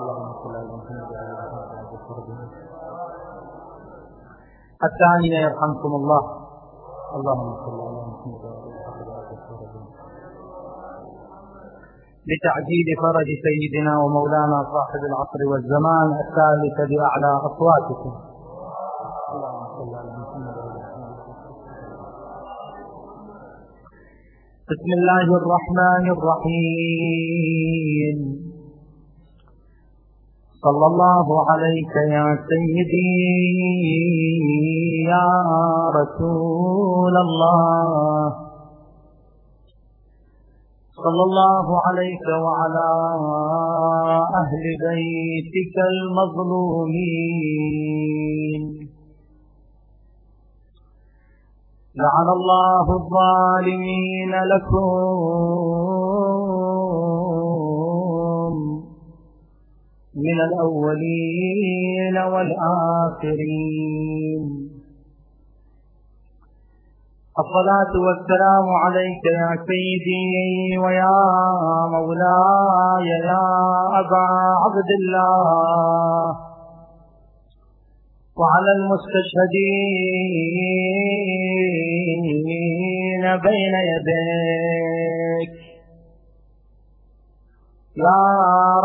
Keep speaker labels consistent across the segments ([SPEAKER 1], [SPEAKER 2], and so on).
[SPEAKER 1] اللهم صل على محمد وعلى اله وصحبه الثانية يرحمكم الله. اللهم صل على محمد وعلى اله وصحبه لتعجيل فرج سيدنا ومولانا صاحب العصر والزمان الثالث بأعلى أصواتكم. اللهم صل على محمد وعلى بسم الله الرحمن الرحيم. صلى الله عليك يا سيدي يا رسول الله. صلى الله عليك وعلى أهل بيتك المظلومين. لعن الله الظالمين لكم. من الأولين والآخرين. الصلاة والسلام عليك يا سيدي ويا مولاي يا أبا عبد الله. وعلى المستشهدين بين يديك. يا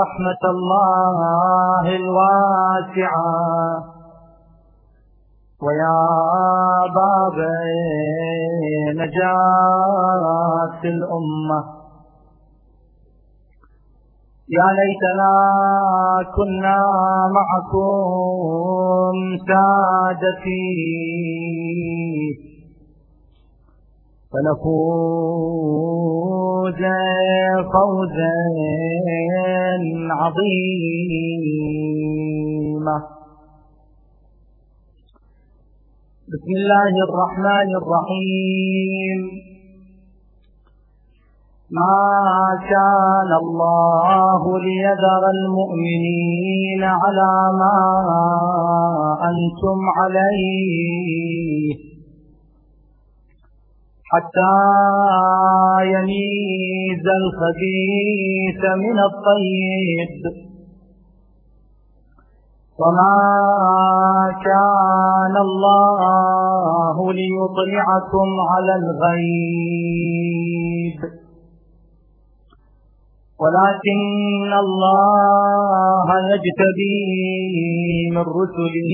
[SPEAKER 1] رحمة الله الواسعة. ويا باب نجاة الأمة. يا ليتنا كنا معكم سادتي. فنفوز فوزا عظيما. بسم الله الرحمن الرحيم. ما كان الله ليذر المؤمنين على ما أنتم عليه حتى يميز الخبيث من الطيب. وما كان الله ليطلعكم على الغيب. ولكن الله يجتبي من رسله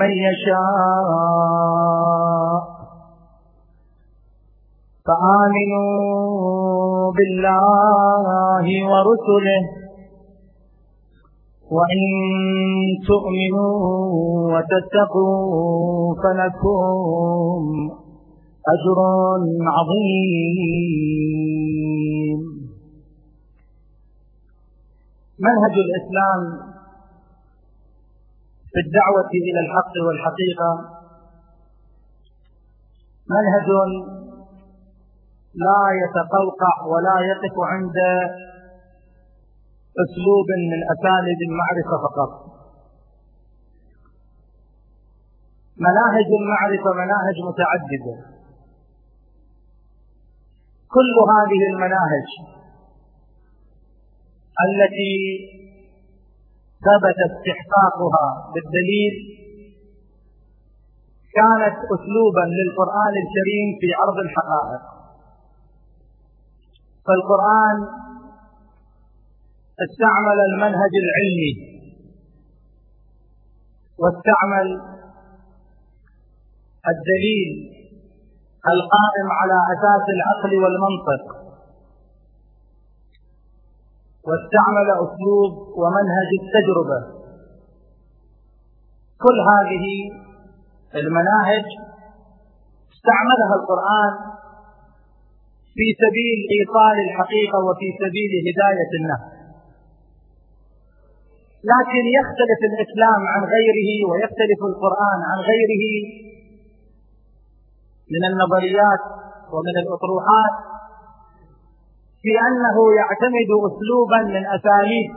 [SPEAKER 1] من يشاء. فآمنوا بالله ورسله وإن تؤمنوا وتتقوا فلكم أجر عظيم. منهج الإسلام في الدعوة إلى الحق والحقيقة منهج لا يتقوقع ولا يقف عند أسلوب من أساليب المعرفة فقط. مناهج المعرفة مناهج متعددة. كل هذه المناهج التي ثبت استحقاقها بالدليل كانت اسلوبا للقرآن الكريم في عرض الحقائق. فالقرآن استعمل المنهج العلمي واستعمل الدليل القائم على أساس العقل والمنطق واستعمل أسلوب ومنهج التجربة. كل هذه المناهج استعملها القرآن في سبيل إيصال الحقيقة وفي سبيل هداية الناس. لكن يختلف الإسلام عن غيره ويختلف القرآن عن غيره من النظريات ومن الأطروحات في أنه يعتمد أسلوبا من أساليب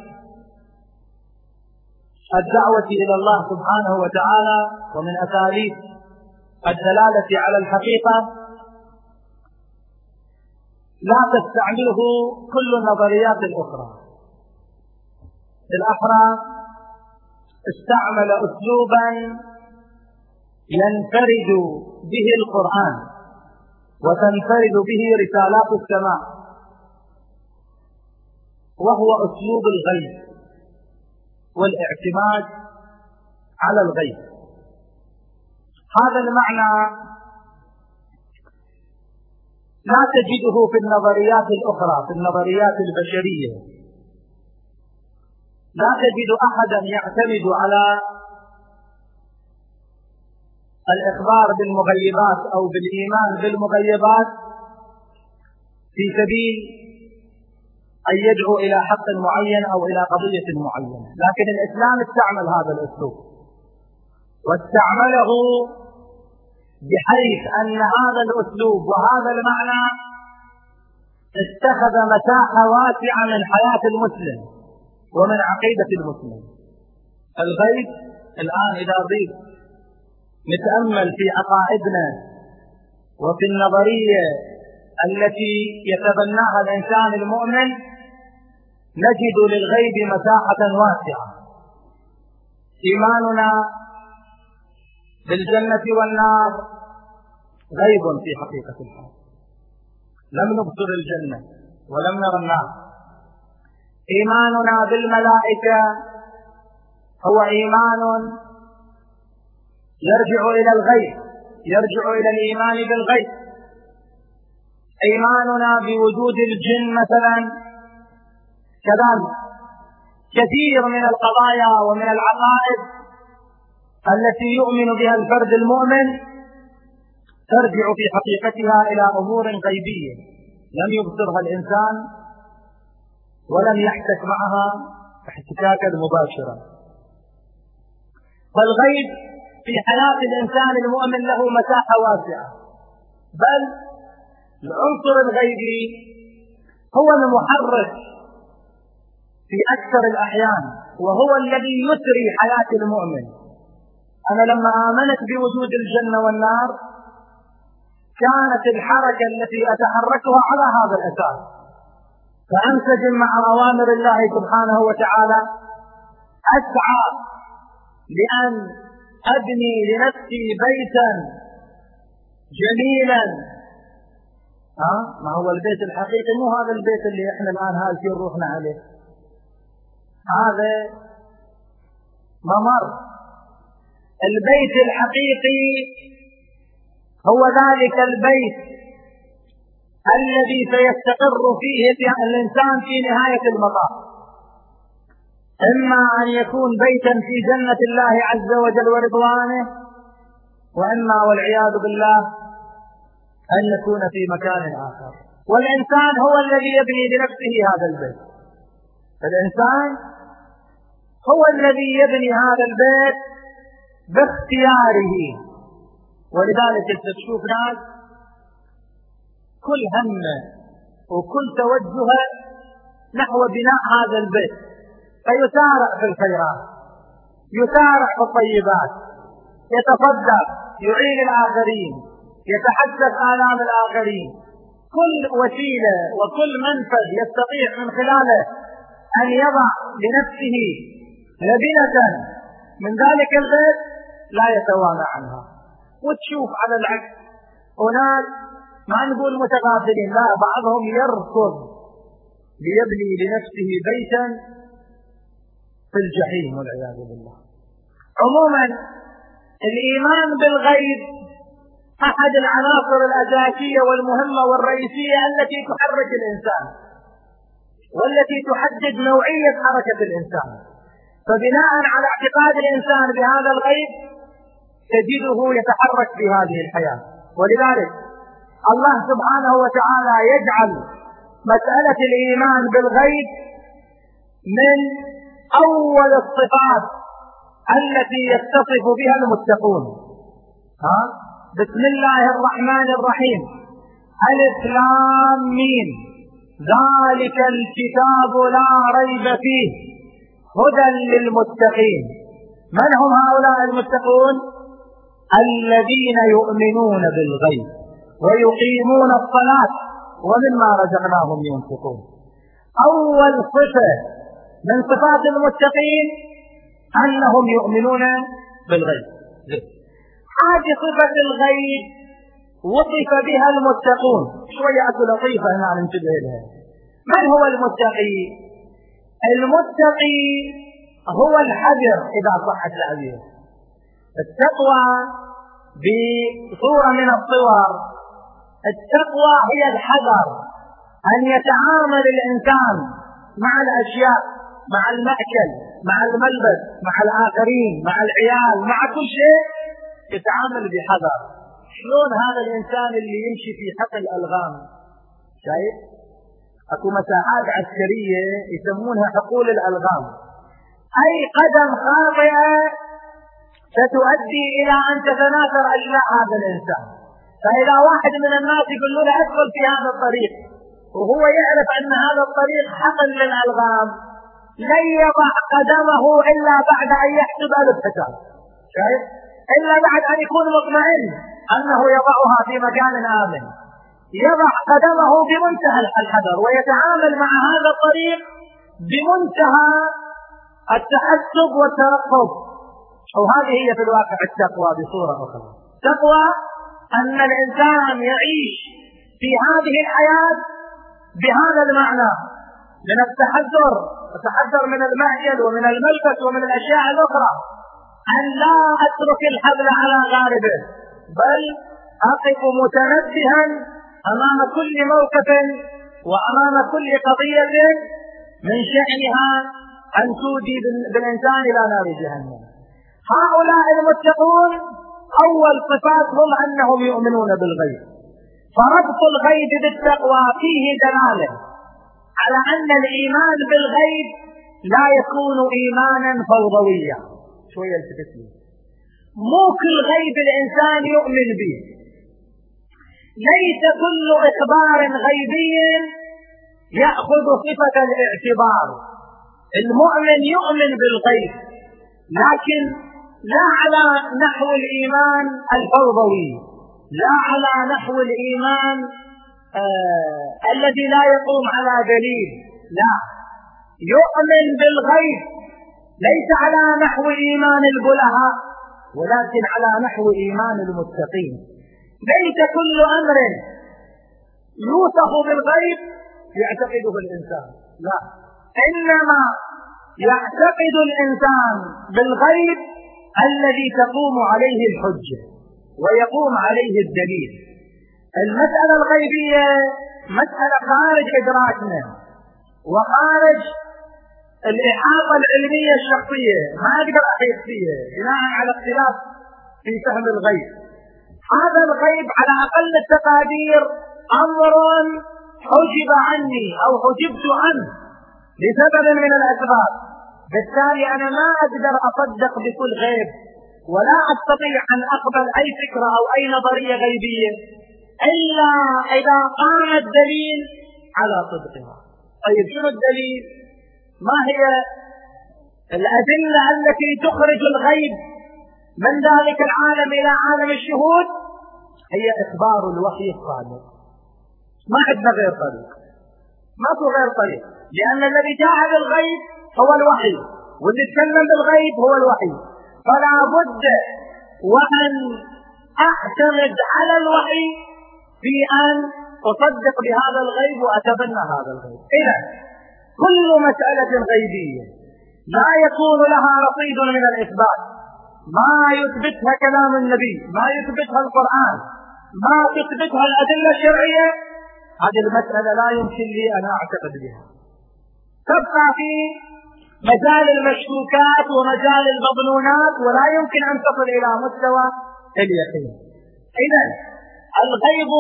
[SPEAKER 1] الدعوة إلى الله سبحانه وتعالى ومن أساليب الدلالة على الحقيقة لا تستعمله كل النظريات الأخرى بالأحرى استعمل أسلوبا ينفرد به القرآن وتنفرد به رسالات السماء وهو أسلوب الغيب والاعتماد على الغيب. هذا المعنى لا تجده في النظريات الأخرى في النظريات البشرية. لا تجد أحدا يعتمد على الإخبار بالمغيبات أو بالإيمان بالمغيبات في سبيل أن يدعو إلى حق معين أو إلى قضية معينة. لكن الإسلام استعمل هذا الأسلوب. واستعمله بحيث أن هذا الأسلوب وهذا المعنى اتخذ مساحة واسعة من حياة المسلم ومن عقيدة المسلم. الغيب الآن إذا ضيف نتأمل في عقائدنا وفي النظرية التي يتبناها الإنسان المؤمن نجد للغيب مساحة واسعة. إيماننا بالجنة والنار. غيب في حقيقة الحال لم نبصر الجنة ولم نرى النار. إيماننا بالملائكة هو إيمان يرجع إلى الغيب يرجع إلى الإيمان بالغيب. إيماننا بوجود الجن مثلا كذلك كثير من القضايا ومن العقائد التي يؤمن بها الفرد المؤمن ترجع في حقيقتها إلى أمور غيبية. لم يبصرها الإنسان ولم يحتك معها احتكاكا مباشرا. فالغيب في حياة الإنسان المؤمن له مساحة واسعة. بل العنصر الغيبي هو المحرك في أكثر الأحيان وهو الذي يسري حياة المؤمن. أنا لما آمنت بوجود الجنة والنار كانت الحركة التي أتحركها على هذا الأساس. فأنسجم مع أوامر الله سبحانه وتعالى. أسعى لأن أبني لنفسي بيتا جميلا. ها؟ ما هو البيت الحقيقي؟ مو هذا البيت اللي إحنا الآن هالشيء روحنا عليه. هذا ممر. البيت الحقيقي هو ذلك البيت الذي سيستقر فيه الإنسان في نهاية المطاف. إما أن يكون بيتا في جنة الله عز وجل ورضوانه وإما والعياذ بالله أن يكون في مكان آخر. والإنسان هو الذي يبني لنفسه هذا البيت. الإنسان هو الذي يبني هذا البيت باختياره. ولذلك انت تشوف ناس كل همه وكل توجهه نحو بناء هذا البيت. فيسارع في الخيرات يسارع في الطيبات يتصدق يعين الآخرين يتحدث آلام الآخرين. كل وسيلة وكل منفذ يستطيع من خلاله أن يضع لنفسه لبنة من ذلك البيت لا يتوانى عنها. وتشوف على العكس. هناك ما نقول متغافلين لا بعضهم يركض ليبني لنفسه بيتا في الجحيم والعياذ بالله. عموما الإيمان بالغيب أحد العناصر الأساسية والمهمة والرئيسية التي تحرك الإنسان والتي تحدد نوعية حركة الإنسان. فبناء على اعتقاد الإنسان بهذا الغيب تجده يتحرك في هذه الحياة. ولذلك الله سبحانه وتعالى يجعل مسألة الإيمان بالغيب من أول الصفات التي يتصف بها المتقون. ها؟ بسم الله الرحمن الرحيم. ألف لام ميم. ذلك الكتاب لا ريب فيه. هدى للمتقين. من هم هؤلاء المتقون؟ الذين يؤمنون بالغيب ويقيمون الصلاة ومما رزقناهم ينفقون. أول صفة من صفات المتقين أنهم يؤمنون بالغيب. هذه صفة الغيب وصف بها المتقون. شوية لطيفة هنا ننتبه لها. من هو المتقي؟ المتقي هو الحذر إذا صح التعبير التقوى بصورة من الصور. التقوى هي الحذر أن يتعامل الإنسان مع الأشياء مع المأكل مع الملبس مع الآخرين مع العيال مع كل شيء يتعامل بحذر. شلون هذا الإنسان اللي يمشي في حقل الألغام؟ شايف؟ أكو مساحات عسكرية يسمونها حقول الألغام. أي قدم خاطئة ستؤدي إلى أن تتناثر أجزاء هذا الإنسان. فإذا واحد من الناس يقول له أدخل في هذا الطريق وهو يعرف أن هذا الطريق حقل للألغام لن يضع قدمه إلا بعد أن يحسب ألف حساب شايف؟ إلا بعد أن يكون مطمئن أنه يضعها في مكان آمن. يضع قدمه بمنتهى الحذر ويتعامل مع هذا الطريق بمنتهى التحسب والترقب. وهذه هي في الواقع التقوى بصورة أخرى. تقوى أن الإنسان يعيش في هذه الحياة بهذا المعنى من التحذر التحذر من المعجل ومن الملبس ومن الأشياء الأخرى أن لا أترك الحبل على غاربه بل أقف متنبها أمام كل موقف وأمام كل قضية من شأنها أن تودي بالإنسان إلى نار جهنم. هؤلاء المتقون أول صفاتهم أنهم يؤمنون بالغيب. فربط الغيب بالتقوى فيه دلالة على أن الإيمان بالغيب لا يكون إيمانا فوضويا. شوية التفت مو كل غيب الإنسان يؤمن به. ليس كل إخبار غيبي يأخذ صفة الاعتبار. المؤمن يؤمن بالغيب لكن لا على نحو الإيمان الفوضوي لا على نحو الإيمان آه الذي لا يقوم على دليل لا. يؤمن بالغيب ليس على نحو إيمان البلهاء ولكن على نحو إيمان المتقين. ليس كل أمر يوصف بالغيب يعتقده الإنسان لا. إنما يعتقد الإنسان بالغيب الذي تقوم عليه الحجة ويقوم عليه الدليل. المسألة الغيبية مسألة خارج إدراكنا وخارج الإحاطة العلمية الشخصية ما أقدر أحيط فيها بناء على اختلاف في فهم الغيب. هذا الغيب على أقل التقادير أمر حجب عني أو حجبت عنه لسبب من الأسباب. بالتالي أنا ما أقدر أصدق بكل غيب ولا أستطيع أن أقبل أي فكرة أو أي نظرية غيبية إلا إذا قام الدليل على صدقها. طيب شنو الدليل؟ ما هي الأدلة التي تخرج الغيب من ذلك العالم إلى عالم الشهود؟ هي إخبار الوحي الصادق. ما عندنا غير طريق. ما في غير طريق. لأن الذي جاء بالغيب هو الوحي واللي يتكلم بالغيب هو الوحي. فلا بد وأن أعتمد على الوحي في أن أصدق بهذا الغيب وأتبنى هذا الغيب. إذا كل مسألة غيبية لا يكون لها رصيد من الإثبات. ما يثبتها كلام النبي ما يثبتها القرآن ما تثبتها الأدلة الشرعية هذه المسألة لا يمكن لي أن أعتقد بها. تبقى في مجال المشكوكات ومجال المظنونات ولا يمكن أن تصل إلى مستوى اليقين. إذا الغيب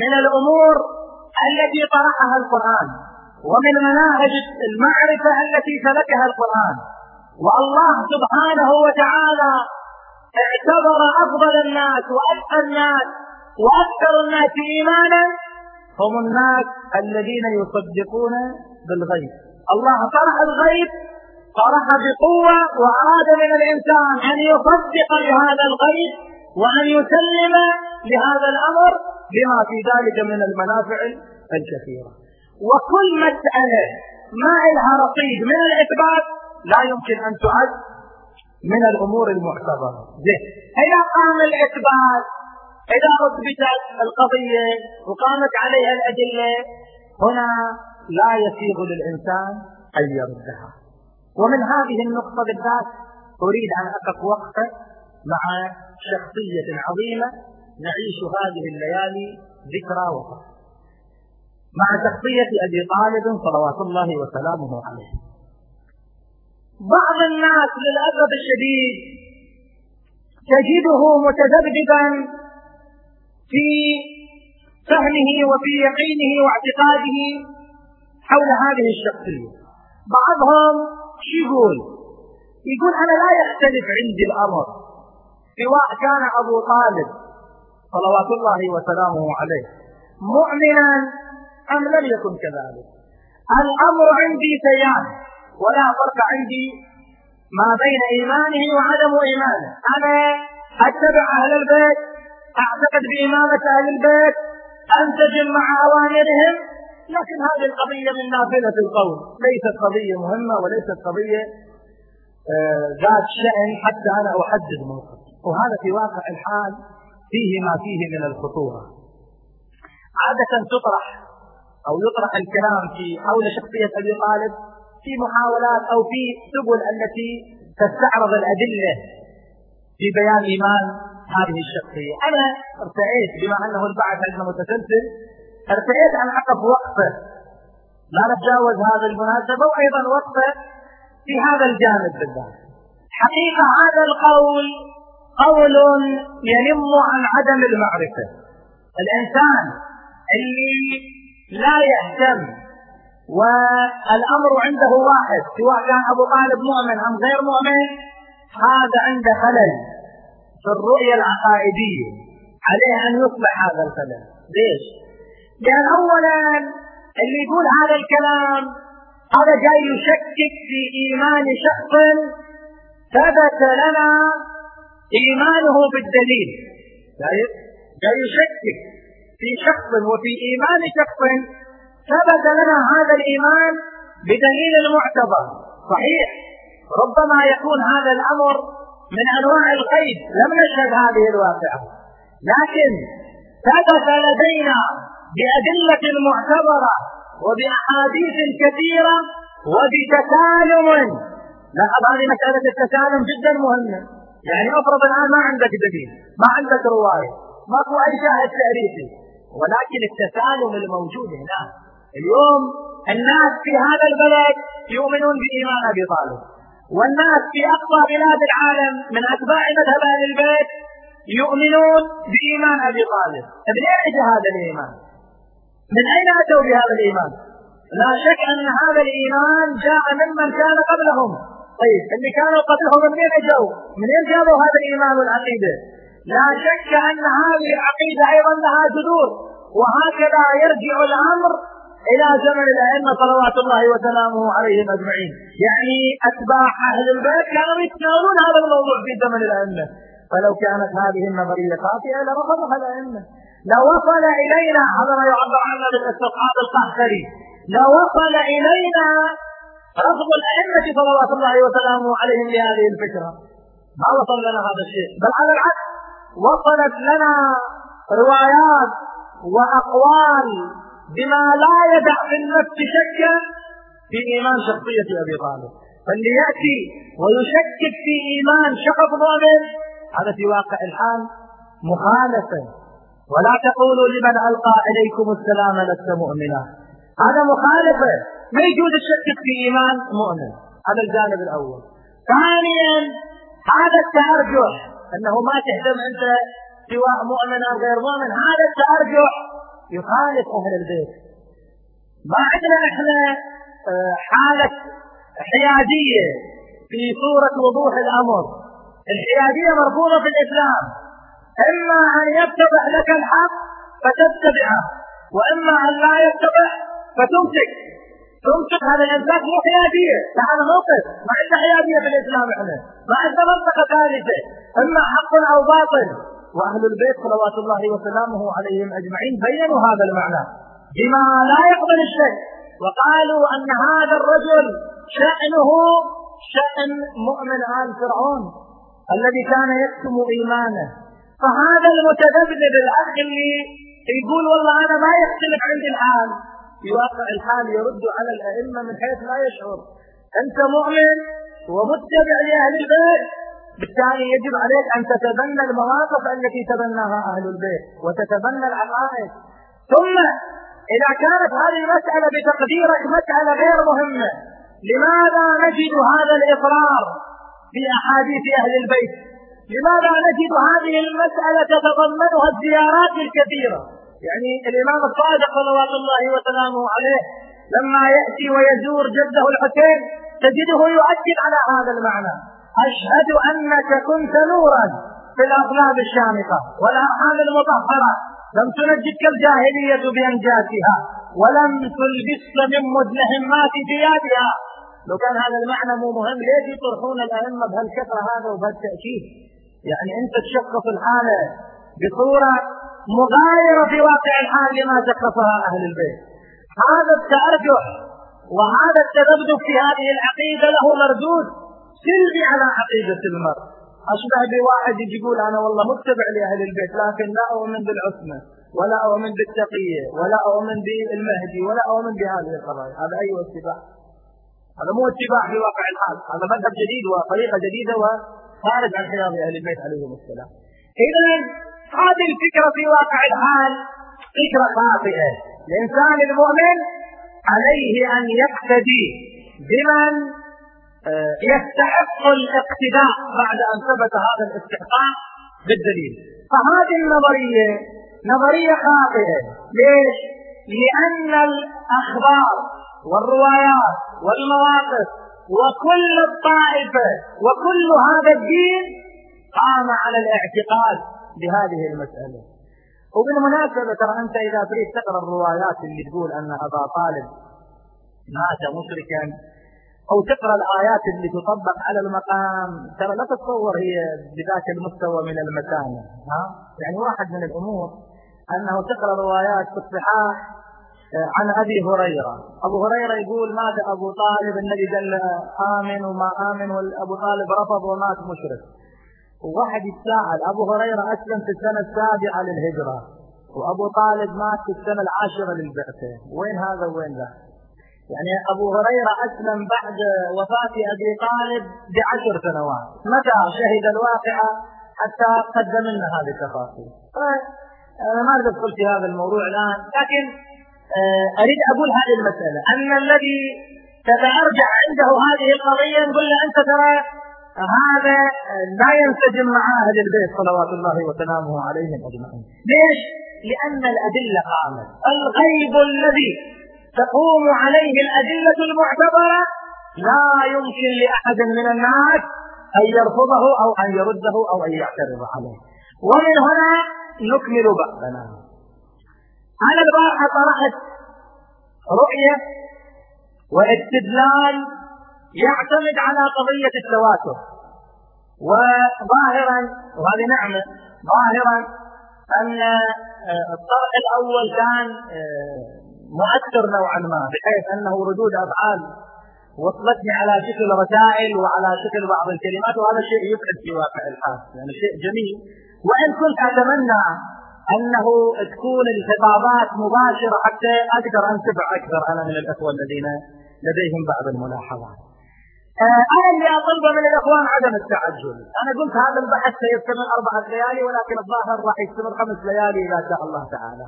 [SPEAKER 1] من الأمور التي طرحها القرآن ومن مناهج المعرفة التي سلكها القرآن. والله سبحانه وتعالى اعتبر أفضل الناس وأتقى الناس وأكثر الناس إيمانا. هم الناس الذين يصدقون بالغيب. الله طرح الغيب طرح بقوة وأراد من الإنسان أن يصدق بهذا الغيب وأن يسلم لهذا الأمر بما في ذلك من المنافع الكثيرة. وكل مسألة ما لها رصيد من الإثبات لا يمكن أن تعد من الأمور المعتبرة. إذا قام الإثبات إذا أثبتت القضية وقامت عليها الأدلة هنا لا يسيغ للإنسان أن يردها. ومن هذه النقطة بالذات أريد أن أقف وقفة مع شخصية عظيمة نعيش هذه الليالي ذكرى وفاة مع شخصية أبي طالب صلوات الله وسلامه عليه. بعض الناس للأسف الشديد تجده متذبذبا في فهمه وفي يقينه واعتقاده حول هذه الشخصية. بعضهم شو يقول؟ يقول أنا لا يختلف عندي الأمر. سواء كان أبو طالب صلوات الله وسلامه عليه مؤمنا أم لم يكن كذلك. الأمر عندي سيان ولا فرق عندي ما بين إيمانه وعدم إيمانه. أنا أتبع أهل البيت أعتقد بإمامة أهل البيت أنسجم مع أوامرهم لكن هذه القضية من نافلة القول. ليست قضية مهمة وليست قضية آه، ذات شأن حتى أنا أحدد موقف. وهذا في واقع الحال فيه ما فيه من الخطورة. عادة تطرح أو يطرح الكلام في حول شخصية أبي طالب في محاولات أو في سبل التي تستعرض الأدلة في بيان إيمان هذه الشخصية. أنا ارتأيت بما أنه البعث عندنا متسلسل. ارتأيت أن أقف وقفة. لا نتجاوز هذا المناسبة وأيضا وقفة في هذا الجانب بالذات. حقيقة هذا القول قول ينم عن عدم المعرفة. الإنسان اللي لا يهتم والأمر عنده واحد سواء كان أبو طالب مؤمن أم غير مؤمن هذا عنده خلل في الرؤية العقائدية. عليه أن يصلح هذا الخلل. ليش؟ لأن أولا اللي يقول هذا الكلام هذا جاي يشكك في إيمان شخص ثبت لنا إيمانه بالدليل. شايف؟ جاي يشكك في شخص وفي إيمان شخص ثبت لنا هذا الإيمان بدليل معتبر صحيح؟ ربما يكون هذا الأمر من أنواع القيد. لم نشهد هذه الواقعة. لكن ثبت لدينا بأدلة معتبرة وبأحاديث كثيرة وبتسالم لاحظ هذه مسألة التسالم جدا مهمة. يعني أفرض الآن ما عندك دليل ما عندك رواية ماكو أي شاهد تأريخي. ولكن التسالم الموجود هنا. اليوم الناس في هذا البلد يؤمنون بإيمان أبي طالب. والناس في أقصى بلاد العالم من أتباع مذهب أهل البيت يؤمنون بإيمان أبي طالب. من أين هذا الإيمان؟ من أين أتوا بهذا الإيمان لا شك أن هذا الإيمان جاء ممن كان قبلهم طيب اللي كانوا قبلهم منين اجوا؟ منين جابوا هذا الإيمان والعقيدة؟ لا شك أن هذه العقيدة أيضا لها جذور وهكذا يرجع الأمر إلى زمن الأئمة صلوات الله وسلامه عليهم أجمعين، يعني أتباع أهل البيت كانوا يتناولون هذا الموضوع في زمن الأئمة، فلو كانت هذه النظرية خاطئة لرفضها الأئمة. لو وصل إلينا هذا ما يعبر عنه بالاستطعاد القهقري، لو وصل إلينا رفض الأئمة صلوات الله وسلامه عليهم لهذه الفكرة. ما وصل لنا هذا الشيء. بل على العكس وصلت لنا روايات وأقوال بما لا يدع في النفس شكا في إيمان شخصية أبي طالب. فاللي يأتي ويشكك في إيمان شخص مؤمن هذا في واقع الحال مخالفة. ولا تقولوا لمن ألقى إليكم السلام لست مؤمنا. هذا مخالفة ما يجوز الشك في إيمان مؤمن. هذا الجانب الأول. ثانيا هذا التأرجح. أنه ما تهتم أنت سواء مؤمن أو غير مؤمن. هذا التأرجح يخالف أهل البيت. ما عندنا إحنا آه، حالة حيادية في صورة وضوح الأمر. الحيادية مرفوضة في الإسلام. إما أن يتضح لك الحق فتتبعه وإما أن لا يتضح فتمسك. تمسك هذا الإنسان مو حياديه هذا موقف. ما عندنا حياديه في الإسلام إحنا. ما عندنا منطقة ثالثة. إما حق أو باطل. وأهل البيت صلوات الله وسلامه عليهم أجمعين بينوا هذا المعنى. بما لا يقبل الشك وقالوا أن هذا الرجل شأنه شأن مؤمن آل فرعون. الذي كان يكتم إيمانه. فهذا المتذبذب الأخ اللي يقول والله أنا ما يختلف عندي الحال. في واقع الحال يرد على الأئمة من حيث لا يشعر. أنت مؤمن ومتبع لأهل البيت بالتالي يجب عليك أن تتبنى المواقف التي تبناها أهل البيت وتتبنى العقائد ثم إذا كانت هذه المسألة بتقديرك مسألة غير مهمة لماذا نجد هذا الإقرار في أحاديث أهل البيت؟ لماذا نجد هذه المسألة تتضمنها الزيارات الكثيرة؟ يعني الإمام الصادق صلوات الله وسلامه عليه لما يأتي ويزور جده الحسين تجده يؤكد على هذا المعنى. أشهد أنك كنت نورا في الأقلاب الشامخة والأرحام المطهرة. لم تنجدك الجاهلية بأنجاسها ولم تلبسك من مدلهمات ثيابها. لو كان هذا المعنى مو مهم ليش يطرحون الأئمة بهالكثرة هذا وبهالتأكيد؟ يعني أنت تشخص الحالة بصورة مغايرة في واقع الحال لما شخصها أهل البيت. هذا التأرجح وهذا التذبذب في هذه العقيدة له مردود. سلبي على عقيدة المرء. أشبه بواحد يجي يقول أنا والله متبع لأهل البيت لكن لا أؤمن بالعصمة ولا أؤمن بالتقية ولا أؤمن بالمهدي ولا أؤمن بهذه القضايا. هذا أي اتباع. هذا مو اتباع في واقع الحال. هذا مذهب جديد وطريقة جديدة وخارج عن خيار أهل البيت عليهم السلام. إذا هذه الفكرة في واقع الحال فكرة خاطئة. الإنسان المؤمن عليه أن يقتدي بمن آه، يستحق الاقتداء بعد أن ثبت هذا الاستحقاق بالدليل. فهذه النظرية نظرية خاطئة. ليش؟ لأن الأخبار والروايات والمواقف وكل الطائفة وكل هذا الدين قام على الاعتقاد بهذه المسألة وبالمناسبة ترى أنت إذا تريد تقرأ الروايات اللي تقول أن أبا طالب مات مشركا أو تقرأ الآيات اللي تطبق على المقام ترى لا تتصور هي بذاك المستوى من المتانة ها؟ يعني واحد من الأمور أنه تقرأ روايات في الصحاح عن أبي هريرة. أبو هريرة يقول مات أبو طالب؟ النبي قال آمن وما آمن وأبو طالب رفض ومات مشرك. وواحد يتساءل أبو هريرة أسلم في السنة السابعة للهجرة وأبو طالب مات في السنة العاشرة للبعثة. وين هذا وين ذا؟ يعني أبو هريرة أسلم بعد وفاة أبي طالب بعشر سنوات. متى شهد الواقعة؟ حتى قدم لنا هذه التفاصيل. أنا ما أدخل في هذا الموضوع الآن لكن آه، أريد أقول هذه المسألة. أن الذي تتأرجع عنده هذه القضية نقول له أنت ترى هذا لا ينسجم مع أهل البيت صلوات الله وسلامه عليهم أجمعين. ليش؟ لأن الأدلة قامت الغيب الذي تقوم عليه الأدلة المعتبرة لا يمكن لأحد من الناس أن يرفضه أو أن يرده أو أن يعترض عليه. ومن هنا نكمل بحثنا أنا البارحة طرحت رؤية واستدلال يعتمد على قضية التواتر. وظاهرا وهذه نعمة ظاهرا أن آه، الطرح الأول كان آه، مؤثر نوعا ما بحيث أنه ردود أفعال وصلتني على شكل رسائل وعلى شكل بعض الكلمات وهذا شيء يفعل في واقع الحال يعني شيء جميل. وإن كنت أتمنى أنه تكون الخطابات مباشرة حتى أقدر أنتفع أكثر أنا من الأخوة الذين لديهم بعض الملاحظات. آه، أنا اللي أطلبه من الإخوان عدم التعجل. أنا قلت هذا البحث سيستمر أربعة ليالي ولكن الظاهر راح يستمر خمس ليالي إذا شاء الله تعالى.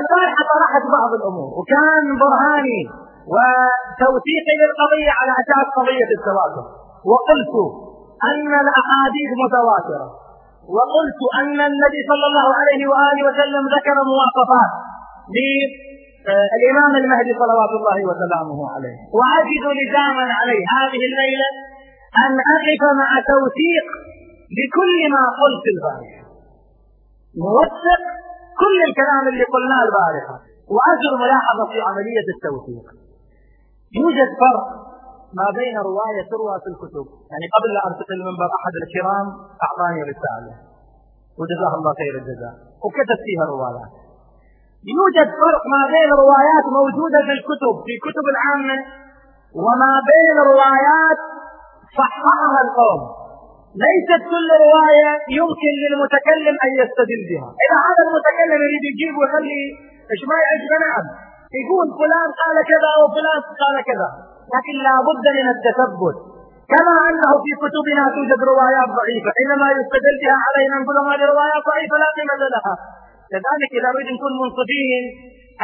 [SPEAKER 1] البارحة طرحت بعض الأمور وكان برهاني وتوثيقي للقضية على أساس قضية التواتر وقلت أن الأحاديث متواترة. وقلت أن النبي صلى الله عليه وآله وسلم ذكر مواصفات. الإمام المهدي صلوات الله وسلامه عليه. وأجد لزاما علي هذه الليلة أن أقف مع توثيق لكل ما قلت البارحة. موثق كل الكلام اللي قلناه البارحة. وأجر ملاحظة في عملية التوثيق. يوجد فرق. ما بين رواية تروى في الكتب. يعني قبل لا أرتقي المنبر أحد الكرام أعطاني رسالة. وجزاه الله خير الجزاء. وكتب فيها روايات يوجد فرق ما بين روايات موجودة في الكتب في كتب العامة وما بين روايات صححها القوم. ليست كل رواية يمكن للمتكلم أن يستدل بها. إذا هذا المتكلم يريد يجيب ويخلي إيش ما يعجبه نعم يقول فلان قال كذا وفلان قال كذا. لكن لا بد من التثبت. كما أنه في كتبنا توجد روايات ضعيفة. حينما يستدل بها علينا نقول هذه روايات ضعيفة لا قيمة لها. كذلك إذا نريد نكون منصفين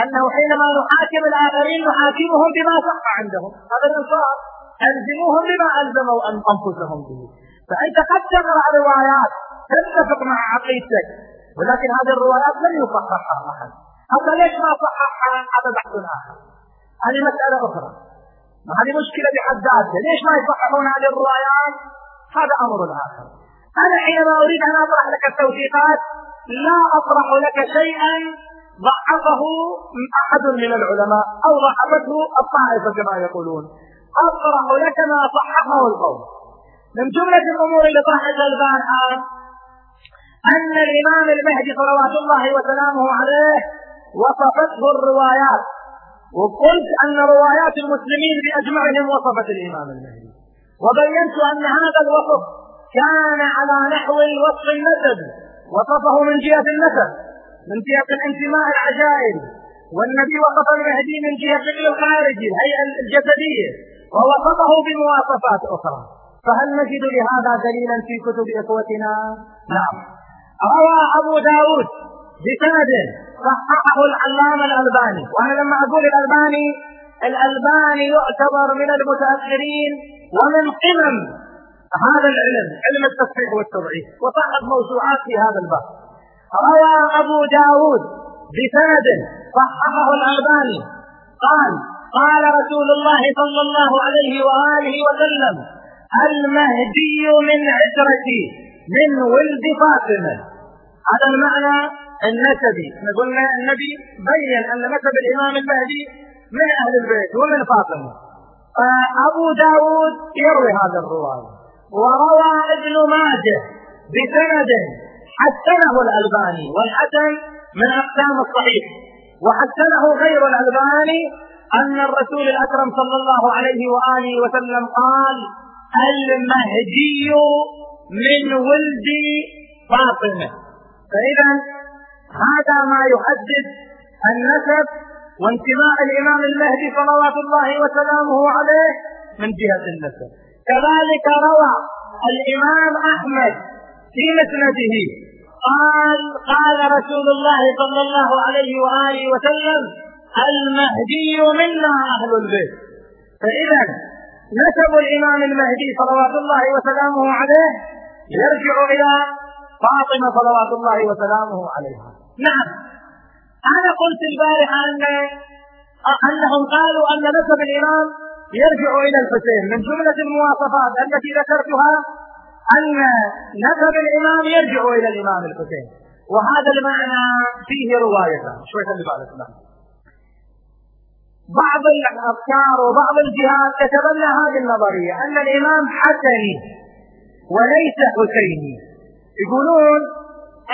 [SPEAKER 1] أنه حينما نحاكم الآخرين نحاكمهم بما صح عندهم. هذا الإنصاف. ألزموهم بما ألزموا أنفسهم به. فأنت قد تقرأ روايات تتفق مع عقيدتك. ولكن هذه الروايات لم يصححها أحد. هذا ليش ما صححها؟ هذا بحث آخر. هذه مسألة أخرى هذه مشكلة بحد ذاتها. ليش ما يصححون هذه الروايات؟ هذا أمر آخر. أنا حينما أريد أن أطرح لك التوثيقات لا أطرح لك شيئا ضعفه أحد من العلماء أو ضعفته الطائفة كما يقولون. أطرح لك ما صححه القوم. من جملة الأمور اللي طرحتها البارحة أن الإمام المهدي صلوات الله وسلامه عليه وصفته الروايات. وقلت أن روايات المسلمين بأجمعهم وصفت الإمام المهدي. وبينت أن هذا الوصف كان على نحو الوصف النسبي وصفه من جهة النسب من جهة الانتماء العجائب. والنبي وصف المهدي من جهة الخارجي الهيئة الجسدية ووصفه بمواصفات أخرى. فهل نجد لهذا دليلا في كتب إخوتنا؟ نعم. روى أبو داود بسند صححه العلامة الألباني. وأنا لما أقول الألباني الألباني يعتبر من المتأخرين ومن قمم هذا العلم علم التصحيح والتضعيف. وصحت موسوعات في هذا الباب. روى أبو داود بسند صححه الألباني. قال قال رسول الله صلى الله عليه وآله وسلم المهدي من عشرتي من ولد فاطمة. هذا المعنى النسبي إحنا قلنا النبي بين أن نسب الإمام المهدي من أهل البيت ومن فاطمة. فأبو داود يروي هذا الرواية. وروى ابن ماجه بسند حسنه الألباني والحسن من أقسام الصحيح. وحسنه غير الألباني أن الرسول الأكرم صلى الله عليه وآله وسلم قال المهدي من ولد فاطمة. فإذا هذا ما يحدد النسب وانتماء الإمام المهدي صلوات الله وسلامه عليه من جهة النسب. كذلك روى الإمام أحمد في مسنده قال قال رسول الله صلى الله عليه وآله وسلم المهدي منا أهل البيت. فإذا نسب الإمام المهدي صلوات الله وسلامه عليه يرجع إلى فاطمة صلوات الله وسلامه عليها. نعم. أنا قلت البارحة أن أنهم قالوا أن نسب الإمام يرجع إلى الحسين من جملة المواصفات التي ذكرتها أن نسب الإمام يرجع إلى الإمام الحسين. وهذا المعنى فيه روايتان شوي خلي بالك بعض الأفكار وبعض الجهات تتبنى هذه النظرية أن الإمام حسني وليس حسيني. يقولون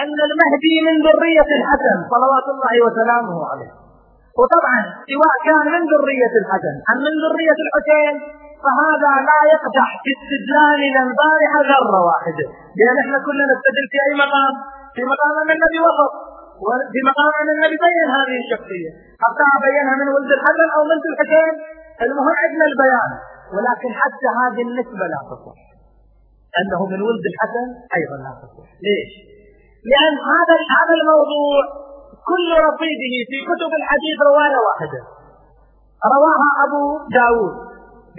[SPEAKER 1] أن المهدي من ذرية الحسن صلوات الله وسلامه عليه. وطبعا سواء كان من ذرية الحسن أم من ذرية الحسين فهذا لا يقدح في استدلالنا البارحة ذرة واحدة. لأن إحنا كلنا نستدل في أي مقام؟ في مقام أن النبي وصف وفي مقام أن النبي بين هذه الشخصية. حتى بينها من ولد الحسن أو ولد الحسين. المهم عندنا البيان ولكن حتى هذه النسبة لا تصح. أنه من ولد الحسن أيضا لا تصح ليش؟ لأن هذا هذا الموضوع كل رصيده في كتب الحديث رواية واحدة رواها أبو داود.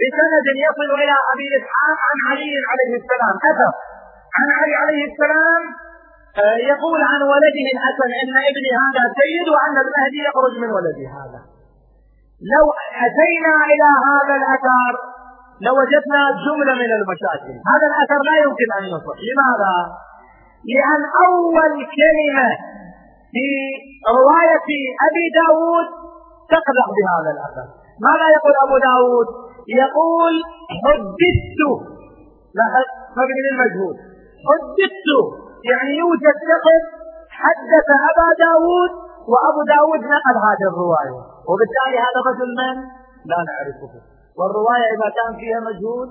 [SPEAKER 1] بسند يصل إلى أبي إسحاق عن علي عليه السلام. أثر عن علي عليه السلام آه، يقول عن ولده الحسن إن ابني هذا سيد وأن المهدي يخرج من ولدي هذا. لو أتينا إلى هذا الاثر لوجدنا جملة من المشاكل. هذا الأثر لا يمكن أن يصح لماذا؟ لأن أول كلمة في رواية أبي داود تقدح بهذا الأثر. ماذا يقول أبو داود؟ يقول حدثت مبني للمجهول حدثت يعني يوجد شخص حدث أبا داود وأبو داود نقل هذه الرواية. وبالتالي هذا رجل من؟ لا نعرفه. والرواية إذا كان فيها مجهول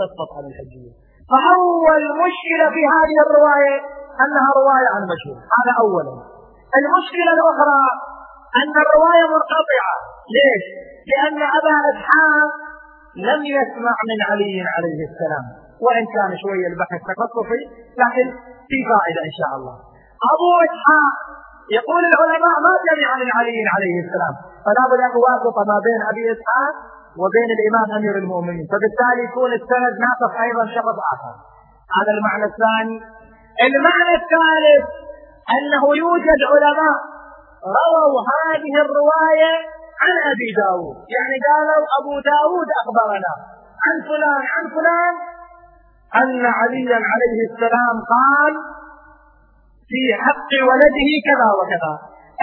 [SPEAKER 1] تسقط عن الحجية فأول مشكلة في هذه الرواية أنها رواية عن مجهول. هذا أولا. المشكلة الأخرى أن الرواية منقطعة ليش؟ لأن أبا إسحاق لم يسمع من علي عليه السلام. وإن كان شوية البحث تخصصي لكن في فائدة إن شاء الله. أبو إسحاق يقول العلماء ما سمع من علي عليه السلام. فلا بد أن ما بين أبي إسحاق وبين الإمام أمير المؤمنين. فبالتالي يكون السند ناقص أيضا شخص آخر. هذا المعنى الثاني. المعنى الثالث أنه يوجد علماء رووا هذه الرواية عن أبي داود. يعني قالوا أبو داود أخبرنا عن فلان عن فلان. أن عليا عليه السلام قال في حق ولده كذا وكذا.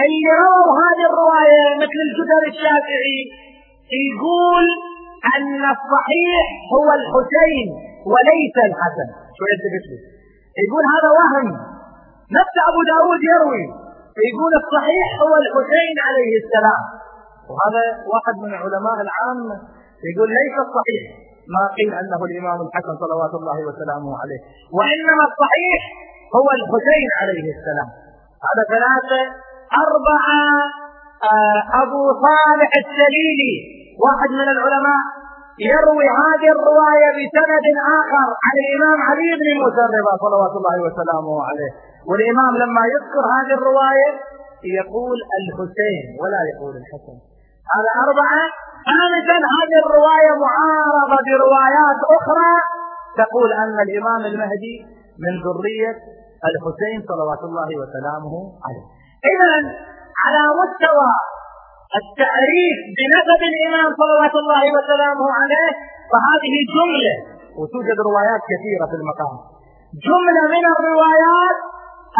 [SPEAKER 1] اللي رووا هذه الرواية مثل الجدر الشافعي يقول أن الصحيح هو الحسين وليس الحسن. شو يلتفت يقول هذا وهم. نفس أبو داود يروي يقول الصحيح هو الحسين عليه السلام. وهذا واحد من علماء العامة يقول ليس الصحيح ما قيل أنه الإمام الحسن صلوات الله وسلامه عليه وإنما الصحيح هو الحسين عليه السلام. هذا ثلاثة أربعة آه، أبو صالح السليلي. واحد من العلماء يروي هذه الرواية بسند آخر عن الإمام علي بن موسى الرضا صلوات الله وسلامه عليه. والإمام لما يذكر هذه الرواية يقول الحسين ولا يقول الحسن. هذا أربعة. خامسا هذه الرواية معارضة بروايات أخرى. تقول أن الإمام المهدي من ذرية الحسين صلوات الله وسلامه عليه. إذا على مستوى التعريف بنسب الإمام صلوات الله وسلامه عليه فهذه جملة. وتوجد روايات كثيرة في المقام. جملة من الروايات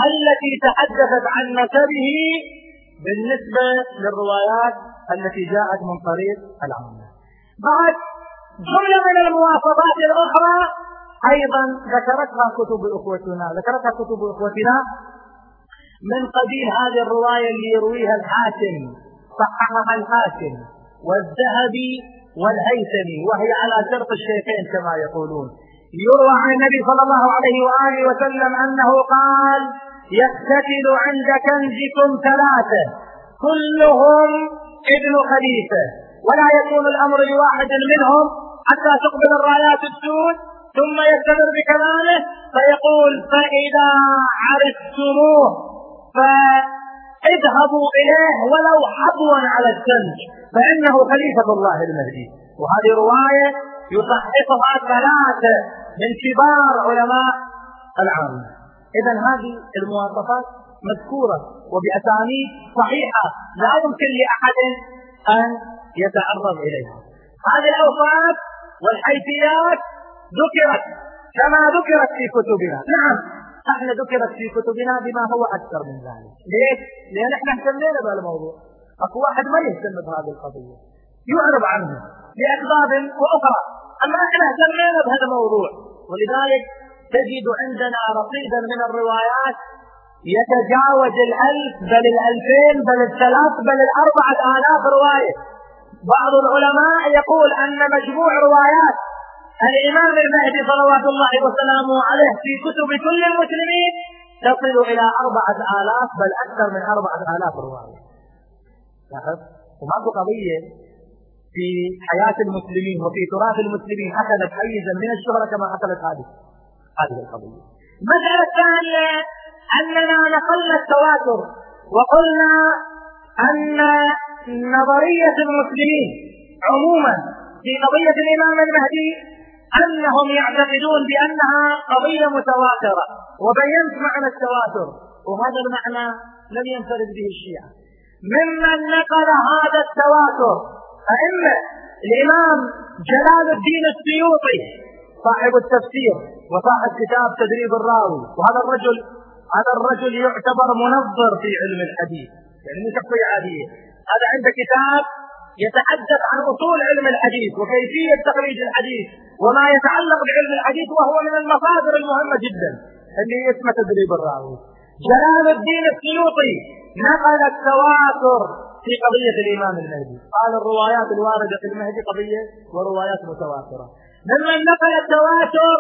[SPEAKER 1] التي تحدثت عن نسبه بالنسبة للروايات التي جاءت من طريق العامة. بعد جملة من المواصفات الأخرى أيضا ذكرتها كتب أخوتنا ذكرتها كتب أخوتنا من قبيل هذه الرواية اللي يرويها الحاكم. صححها الحاكم والذهبي والهيثمي وهي على شرط الشيخين كما يقولون. يروى عن النبي صلى الله عليه وآله وسلم أنه قال يقتتل عند كنزكم ثلاثة كلهم ابن خليفة ولا يكون الأمر لواحد منهم حتى تقبل الرايات السود ثم يستمر بكلامه فيقول فإذا عرفتموه فاذهبوا إليه ولو حبوا على الثلج فإنه خليفة الله المهدي. وهذه رواية يصححها ثلاثة من كبار علماء العامة إذا هذه المواصفات مذكورة وبأسانيد صحيحة لا يمكن لأحد أن يتعرض إليها. هذه الأوصاف والحيثيات ذكرت كما ذكرت في كتبنا. نعم. إحنا ذكرت في كتبنا بما هو أكثر من ذلك. ليش؟ لأن إحنا اهتمينا بهالموضوع أكو واحد ما يهتم بهذه القضية. يعرض عنه لأسباب وأخرى. أما إحنا اهتمينا بهذا الموضوع. ولذلك تجد عندنا رصيدا من الروايات يتجاوز الألف بل الألفين بل الثلاث بل الأربعة آلاف رواية. بعض العلماء يقول أن مجموع روايات الإمام المهدي صلوات الله وسلامه عليه في كتب كل المسلمين تصل إلى أربعة آلاف بل أكثر من أربعة آلاف رواية. لاحظ؟ وماكو قضية في حياة المسلمين وفي تراث المسلمين أخذت حيزا من الشهرة كما أخذت هذه هذه القضية. المسألة الثانية أننا نقلنا التواتر وقلنا أن نظرية المسلمين عموما في قضية الإمام المهدي أنهم يعتقدون بأنها قضية متواترة وبينت معنى التواتر وهذا المعنى لم ينفرد به الشيعة. ممن نقل هذا التواتر أئمة الإمام جلال الدين السيوطي صاحب التفسير وصاحب كتاب تدريب الراوي وهذا الرجل هذا الرجل يعتبر منظر في علم الحديث يعني مو شخصية عادية هذا عنده كتاب يتحدث عن أصول علم الحديث وكيفية تخريج الحديث وما يتعلق بعلم الحديث وهو من المصادر المهمة جدا. اللي اسمه تدريب الراوي. جلال الدين السيوطي نقل التواتر في قضية الإمام المهدي. قال الروايات الواردة في المهدي قضية وروايات متواترة. ممن نقل التواتر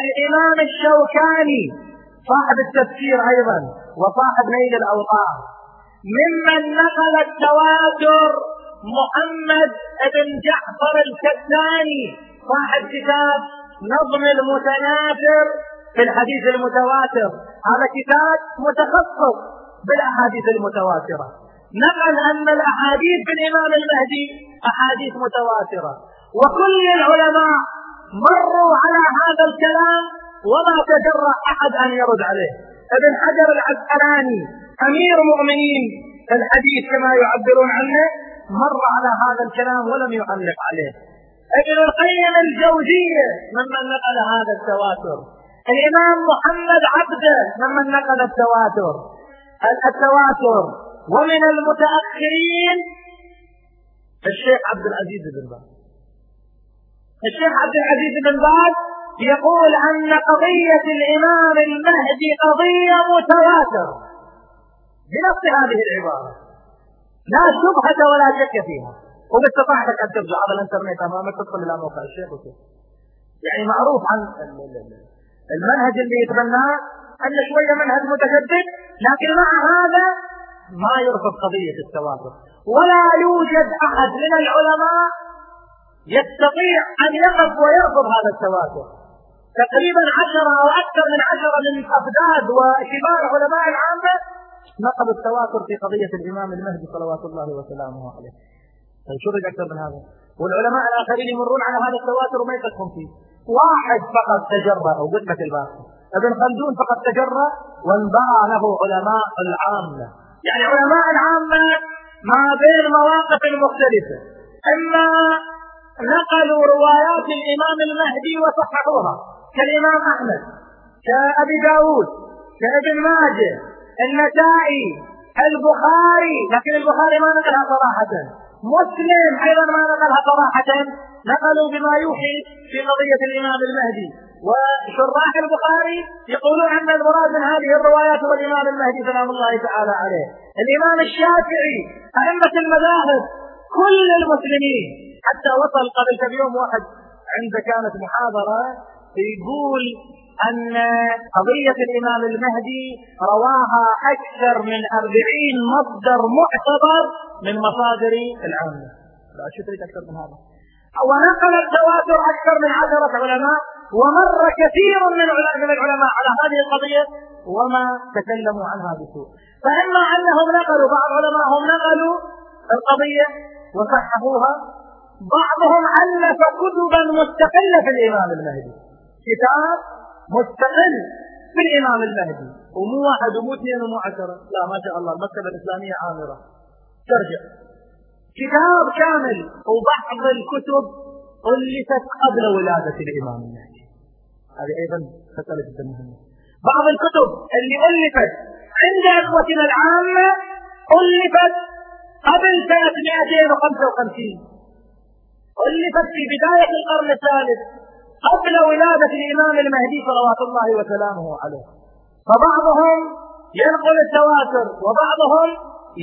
[SPEAKER 1] الإمام الشوكاني صاحب التفسير أيضا وصاحب نيل الأوطار ممن نقل التواتر محمد بن جعفر الكتاني صاحب كتاب نظم المتناثر في الحديث المتواتر. هذا كتاب متخصص بالأحاديث المتواترة. نقل أن الأحاديث في الامام المهدي أحاديث متواترة. وكل العلماء مروا على هذا الكلام وما تجرأ أحد أن يرد عليه. ابن حجر العسقلاني أمير مؤمنين الحديث كما يعبرون عنه مر على هذا الكلام ولم يعلق عليه. ابن القيم الجوزية ممن نقل هذا التواتر. الإمام محمد عبده ممن نقل التواتر. التواتر. ومن المتأخرين الشيخ عبد العزيز بن باز. الشيخ عبد العزيز بن باز يقول أن قضية الإمام المهدي قضية متواترة بنص هذه العبارة. لا شبهة ولا شك فيها. وباستطاعتك أن ترجع على الإنترنت امامك تدخل إلى موقع الشيخ وكيف يعني معروف عن المنهج اللي يتبناه أن شوية منهج متجدد لكن مع هذا ما يرفض قضية التواتر ولا يوجد أحد من العلماء يستطيع أن يقف ويرفض هذا التواتر تقريبا عشرة أو أكثر من عشرة من أفداد وكبار علماء العامة نقلوا التواتر في قضية الإمام المهدي صلوات الله وسلامه عليه. طيب شو أكثر من هذا؟ والعلماء الآخرين يمرون على هذا التواتر وما يفكرون فيه. واحد فقط أو قلت لك الباقي. ابن خلدون فقط تجرى وانبرى له علماء العامة. يعني علماء العامة ما بين مواقف مختلفه إما نقلوا روايات الإمام المهدي وصححوها كالإمام أحمد كأبي داود كابن ماجه النسائي البخاري لكن البخاري ما نقلها صراحة. مسلم أيضا ما نقلها صراحة. نقلوا بما يوحي في قضية الإمام المهدي. وشراح البخاري يقولون أن المراد من هذه الروايات هو الإمام المهدي سلام الله تعالى عليه. الإمام الشافعي أئمة المذاهب كل المسلمين حتى وصل قبل كم يوم واحد عند كانت محاضرة يقول أن قضية الإمام المهدي رواها أكثر من أربعين مصدر معتبر من مصادر العامة. لا شو تريد أكثر من هذا؟ ونقل التواتر أكثر من عشرة علماء ومر كثير من العلماء على هذه القضية وما تكلموا عنها بسوء فإما أنهم نقلوا بعض علمائهم نقلوا القضية وصححوها بعضهم ألف كتبا مستقلة في الإمام المهدي. كتاب مستقل في الإمام المهدي. ومو واحد ومو اثنين ومو عشرة. لا ما شاء الله المكتبة الإسلامية عامرة. ترجع. كتاب كامل وبعض الكتب ألفت قبل ولادة الإمام المهدي. هذه أيضا مسألة جدا مهمة. بعض الكتب اللي ألفت عند إخوتنا العامة ألفت قبل سنة 255 ألفت في بداية القرن الثالث. قبل ولادة الإمام المهدي صلوات الله وسلامه عليه. فبعضهم ينقل التواتر وبعضهم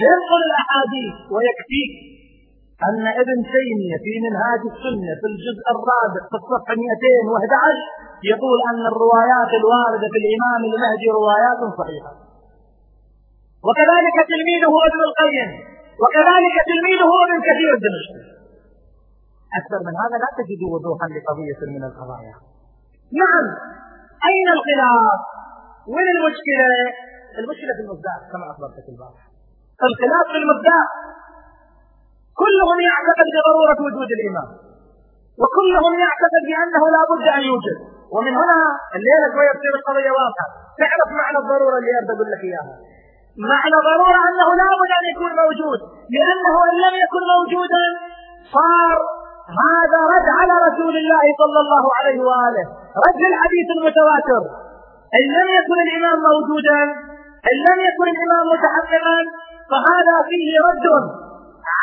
[SPEAKER 1] ينقل الأحاديث ويكفيك أن ابن تيمية في منهاج السنة في الجزء الرابع في الصفحة 211 يقول أن الروايات الواردة في الإمام المهدي روايات صحيحة. وكذلك تلميذه ابن القيم وكذلك تلميذه ابن كثير الدمشقي أكثر من هذا لا تجد وضوحا لقضية من القضايا. نعم أين الخلاف؟ وين المشكلة؟ المشكلة في المصداق كما أخبرتك البارحة الخلاف في المصداق. كلهم يعتقد بضرورة وجود الإمام. وكلهم يعتقد بأنه لا بد أن يوجد. ومن هنا الليلة شوية تصير القضية واضحة تعرف معنى الضرورة اللي أريد أقول لك إياها. معنى ضرورة أنه لا بد أن يكون موجود. لأنه إن لم يكن موجودا صار هذا رد على رسول الله صلى الله عليه وآله. رد الحديث المتواتر. إن لم يكن الإمام موجودا إن لم يكن الإمام متحققا فهذا فيه رد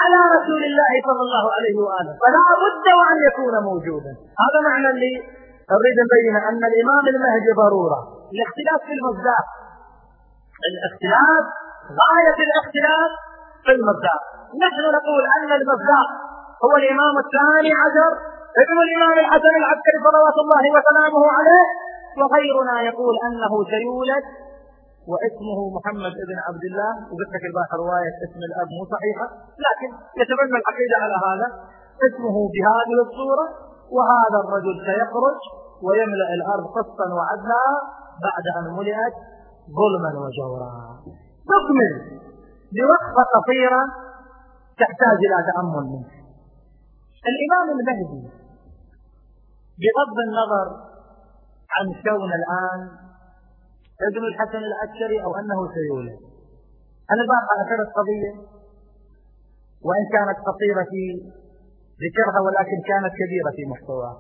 [SPEAKER 1] على رسول الله صلى الله عليه وآله. فلا بد وأن يكون موجودا. هذا معنى اللي أريد أن أبين أن الإمام المهدي ضرورة. الاختلاف في المصداق. الاختلاف غاية الاختلاف في المصداق. نحن نقول أن المصداق هو الإمام الثاني عشر ابن الإمام الحسن العسكري صلوات الله وسلامه عليه وغيرنا يقول أنه سيولد واسمه محمد بن عبد الله وقلت لك الباقي رواية اسم الأب مو صحيحة لكن يتبنى العقيدة على هذا. اسمه بهذه الصورة وهذا الرجل سيخرج ويملأ الأرض قسطا وعدلا بعد أن ملئت ظلما وجورا. تكمل بوقفة قصيرة تحتاج إلى تأمل منك. الإمام المهدي بغض النظر عن كون الآن ابن الحسن العسكري أو أنه سيولد أنا باقى أثرت قضية وإن كانت قصيرة في ذكرها ولكن كانت كبيرة في محتواها.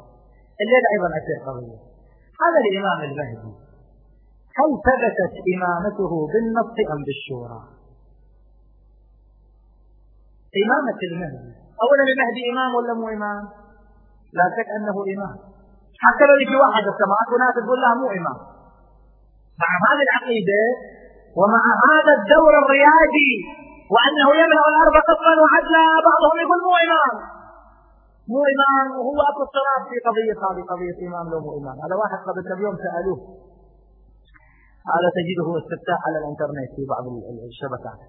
[SPEAKER 1] الليلة أيضا أثر قضية. هذا الإمام المهدي هل ثبتت إمامته بالنص أم بالشورى؟ إمامة المهدي. أولا المهدي إمام ولا مو إمام؟ لا شك أنه إمام. حتى لو يجي واحد السماء وناس تقول له مو إمام. مع هذه العقيدة ومع هذا الدور الريادي وأنه يملأ الأرض قسطا وعدلا بعضهم يقول مو إمام. مو إمام وهو أكو اضطراب في قضية هذه قضية إمام لو مو إمام. هذا واحد قبل كم يوم سألوه. هذا تجده استفتاء على الإنترنت في بعض الشبكات.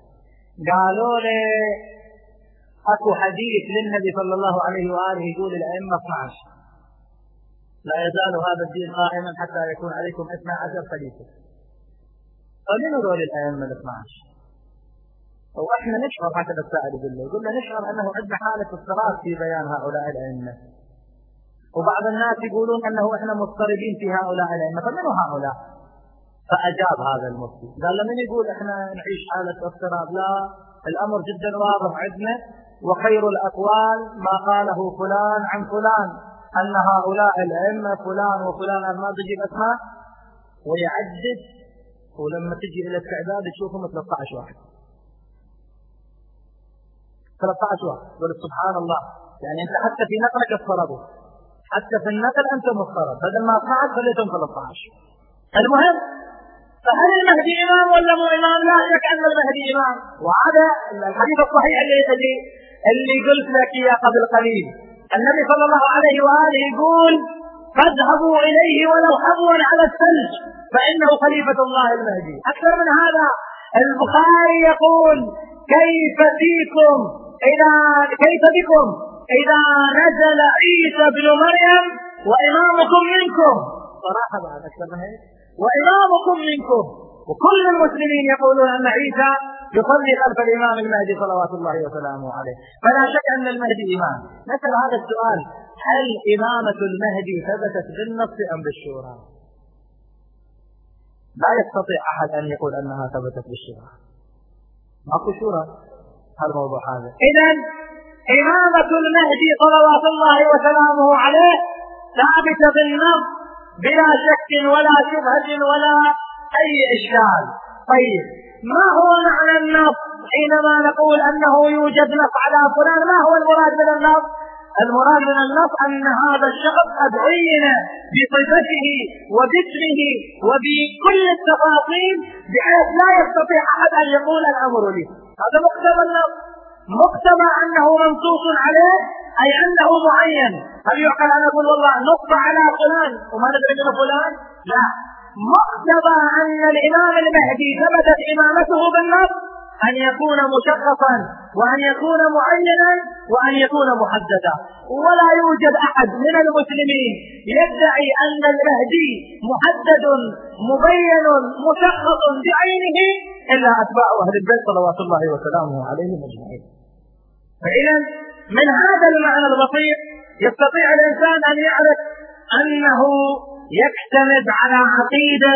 [SPEAKER 1] قالوا لي أكو حديث للنبي صلى الله عليه وآله يقول الأئمة 12 لا يزال هذا الدين قائما حتى يكون عليكم 12 خليفه فمن هذول الأئمة ال 12 وإحنا نشعر هكذا السائل يقول له يقول له نشعر أنه عندنا حالة اضطراب في بيان هؤلاء الأئمة. وبعض الناس يقولون أنه إحنا مضطربين في هؤلاء الأئمة فمن هؤلاء؟ فأجاب هذا المفتي. قال له من يقول إحنا نعيش حالة اضطراب لا الأمر جدا واضح عندنا. وخير الأقوال ما قاله فلان عن فلان أن هؤلاء الأئمة فلان وفلان ما تجيب أسماء ويعدد ولما تجي إلى التعداد تشوفهم 13 واحد. 13 واحد. قل سبحان الله. يعني أنت حتى في نقلك افترضوا حتى في النقل أنت مفترض بدل ما 12 خليتهم 13 المهم فهل المهدي إمام ولا مو إمام؟ لا شك أن المهدي إمام. وهذا الحديث الصحيح اللي اللي اللي قلت لك إياه قبل قليل. النبي صلى الله عليه وآله يقول فاذهبوا إليه ولو حبوا على الثلج فإنه خليفة الله المهدي. أكثر من هذا البخاري يقول كيف فيكم اذا كيف بكم إذا نزل عيسى بن مريم وإمامكم منكم؟ صراحة بعد أكثر من هيك وإمامكم منكم. وكل المسلمين يقولون أن عيسى يصلي خلف الإمام المهدي صلوات الله وسلامه عليه. فلا شك أن المهدي إمام. نسأل هذا السؤال هل إمامة المهدي ثبتت بالنص أم بالشورى؟ لا يستطيع أحد أن يقول أنها ثبتت بالشورى. ماكو شورى الموضوع هذا. إذا إمامة المهدي صلوات الله وسلامه عليه ثابتة بالنص بلا شك ولا شبهة ولا أي إشكال. طيب ما هو معنى النص حينما نقول أنه يوجد نص على فلان؟ ما هو المراد من النص؟ المراد من النص أن هذا الشخص قد عين بصفته وباسمه وبكل التفاصيل بحيث لا يستطيع أحد أن يقول الأمر لي. هذا مقتضى النص. مقتضى أنه منصوص عليه أي أنه معين. هل يعقل أن أقول والله نص على فلان وما ندري من فلان؟ لا. مقتضى أن الإمام المهدي ثبتت إمامته بالنص أن يكون مشخصا وأن يكون معينا وأن يكون محددا ولا يوجد أحد من المسلمين يدعي أن المهدي محدد مبين مشخص بعينه إلا أتباع أهل البيت صلوات الله وسلامه عليهم أجمعين. فإذا من هذا المعنى البسيط يستطيع الإنسان أن يعرف أنه يعتمد على عقيدة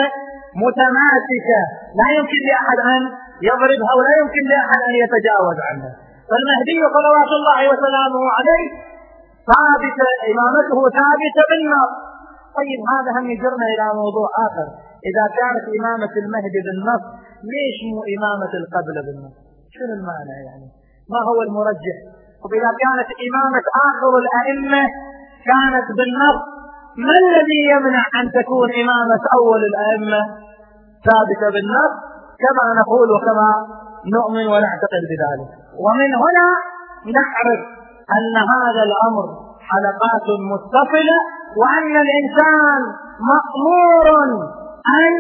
[SPEAKER 1] متماسكة. لا يمكن لأحد أن يضربها ولا يمكن لأحد أن يتجاوز عنها. فالمهدي صلوات الله وسلامه عليه ثابتة إمامته ثابتة بالنص طيب هذا هم يجرنا إلى موضوع آخر. إذا كانت إمامة المهدي بالنص ليش مو إمامة القبل بالنص؟ شنو المعنى يعني؟ ما هو المرجح؟ وإذا كانت إمامة آخر الأئمة كانت بالنص ما الذي يمنع أن تكون إمامة أول الأئمة ثابتة بالنص؟ كما نقول وكما نؤمن ونعتقد بذلك. ومن هنا نعرف أن هذا الأمر حلقات متصلة وأن الإنسان مأمور أن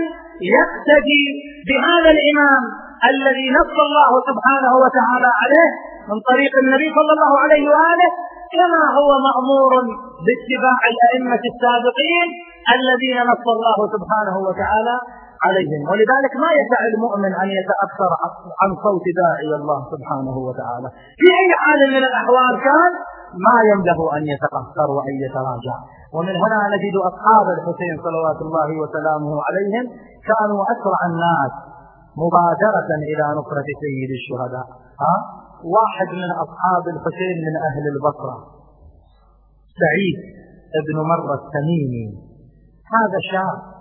[SPEAKER 1] يقتدي بهذا الإمام الذي نص الله سبحانه وتعالى عليه من طريق النبي صلى الله عليه وآله كما هو مأمور باتباع الأئمة السابقين الذين نص الله سبحانه وتعالى عليهم. ولذلك ما يسع المؤمن أن يتأثر عن صوت داعي الله سبحانه وتعالى. في أي حال من الأحوال كان ما يمده أن يتقهقر وأن يتراجع. ومن هنا نجد أصحاب الحسين صلوات الله وسلامه عليهم كانوا أسرع الناس مبادرة إلى نصرة سيد الشهداء. ها؟ واحد من أصحاب الحسين من أهل البصرة. سعيد ابن مرة التميمي. هذا شاب.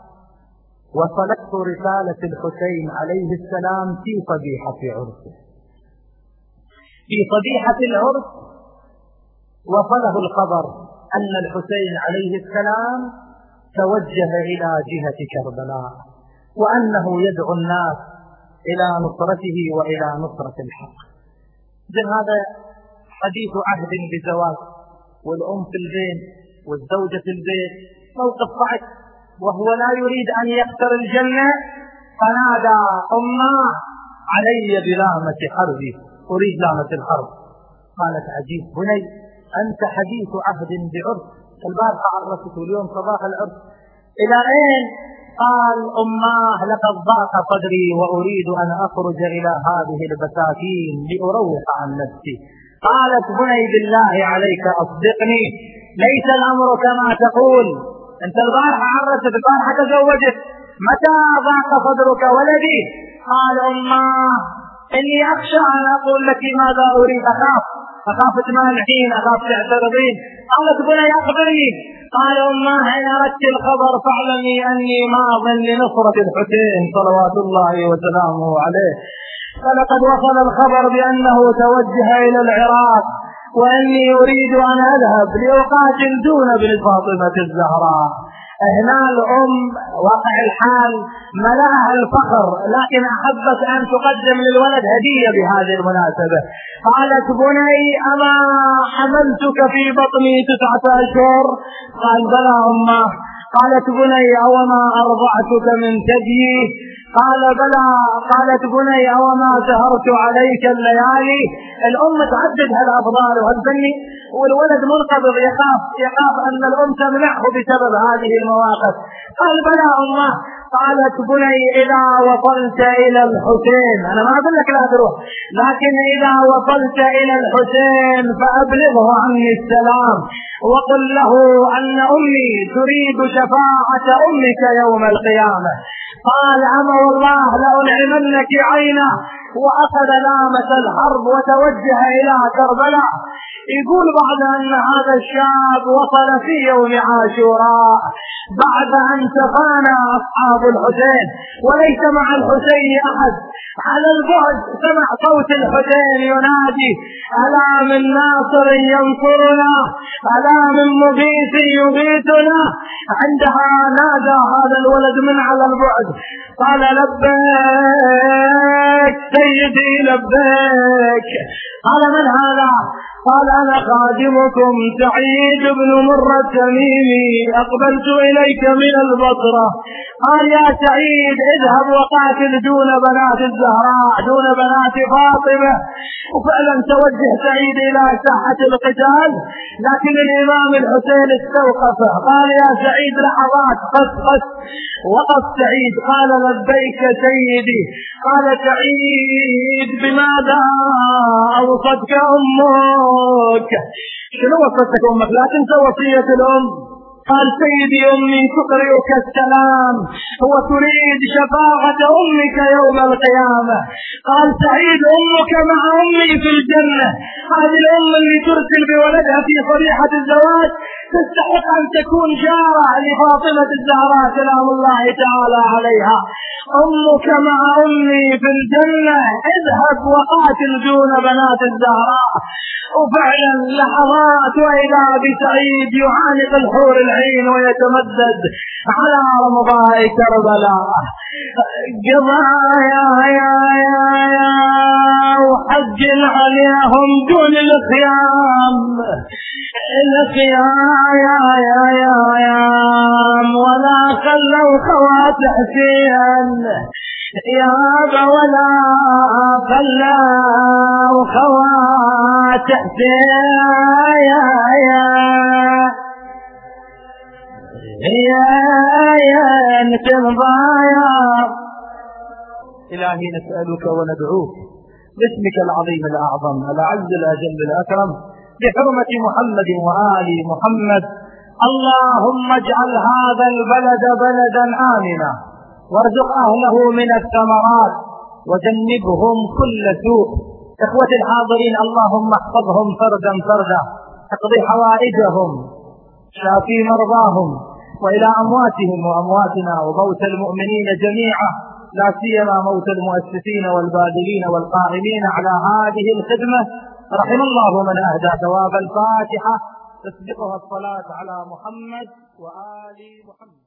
[SPEAKER 1] وصلته رسالة الحسين عليه السلام في صبيحة عرسه في صبيحة العرس وصله الخبر أن الحسين عليه السلام توجه إلى جهة كربلاء وأنه يدعو الناس إلى نصرته وإلى نصرة الحق. إذن هذا حديث عهد بزواج والأم في البيت والزوجة في البيت موقف صعب. وهو لا يريد أن يخسر الجنة فنادى أمه علي بلامة حربي أريد لامة الحرب. قالت عجيب بني أنت حديث عهد بعرس. البارحة عرفت اليوم صباح العرس. إلى أين؟ قال أماه لقد ضاق صدري وأريد أن أخرج إلى هذه البساتين لأروح عن نفسي. قالت بني بالله عليك أصدقني. ليس الأمر كما تقول. أنت البارحة عرست البارحة تزوجت. متى ضاق صدرك ولدي؟ قال أماه إني أخشى أن أقول لك ماذا أريد. أخاف. أخاف تمانعين أخاف تعترضين. قالت بني أخبرني. قال أماه إن أردت الخبر فاعلمي أني ماض لنصرة الحسين صلوات الله وسلامه عليه. فلقد وصل الخبر بأنه توجه إلى العراق وأني أريد أن أذهب لأقاتل دون ابن فاطمة الزهراء. هنا الأم واقع الحال ملأها الفخر لكن أحبت أن تقدم للولد هدية بهذه المناسبة. قالت بني أما حملتك في بطني تسعة أشهر؟ قال بلى أمه. قالت بني أوما أرضعتك من ثديي؟ قال بلى قالت بني أوما سهرت عليك الليالي؟ الأم تعدد هالأفضال وهالفني والولد منقبض يخاف يخاف أن الأم تمنعه بسبب هذه المواقف. قال بلى أمه قالت بني إذا وصلت إلى الحسين. أنا ما أقول لك لا تروح لكن إذا وصلت إلى الحسين فأبلغه عني السلام وقل له أن أمي تريد شفاعة أمك يوم القيامة. قال أما والله لأنعمنك عينه. وأخذ لامة الحرب وتوجه إلى كربلاء. يقول بعد أن هذا الشاب وصل في يوم عاشوراء بعد أن تفانى أصحاب الحسين وليس مع الحسين أحد. على البعد سمع صوت الحسين ينادي ألا من ناصر ينصرنا؟ ألا من مبيت يبيتنا عندها نادى هذا الولد من على البعد. قال لبيك سيدي لبيك. قال من هذا؟ قال أنا خادمكم سعيد بن مرة التميمي أقبلت إليك من البصرة. قال يا سعيد اذهب وقاتل دون بنات الزهراء دون بنات فاطمة. وفعلا توجه سعيد إلى ساحة القتال لكن الإمام الحسين استوقفه. قال يا سعيد لحظات قس قس وقف سعيد قال لبيك سيدي. قال سعيد بماذا أوصتك أمك شنو وصتك أمك لا تنسى وصية الأم قال سيدي أمي تقرئك السلام. وتريد شفاعة أمك يوم القيامة. قال سعيد أمك مع أمي في الجنة. هذه الأم اللي ترسل بولدها في صريحة الزواج تستحق أن تكون جارة لفاطمة الزهراء سلام الله تعالى عليها. أمك مع أمي في الجنة اذهب وقاتل دون بنات الزهراء. وفعلا لحظات وإذا بسعيد يعانق الحور العين ويتمدد على رمضاء كربلاء قضايا يا يا يا وحج عليهم دون الخيام الخيام يا يا يا يا ولا خلوا خوات حسين يا ولا خلوا خوات حسين يا يا يا يا ترضى إلهي نسألك وندعوك باسمك العظيم الأعظم الأعز الأجل الأكرم بحرمة محمد وآل محمد. اللهم اجعل هذا البلد بلدا آمنا. وارزق أهله من الثمرات. وجنبهم كل سوء. إخوتي الحاضرين اللهم احفظهم فردا فردا. اقضي حوائجهم. شافي مرضاهم. وإلى أمواتهم وأمواتنا وموتى المؤمنين جميعا لا سيما موت المؤسسين والباذلين والقائمين على هذه الخدمة. رحم الله من أهدى ثواب الفاتحة. تسبقها الصلاة على محمد وآل محمد.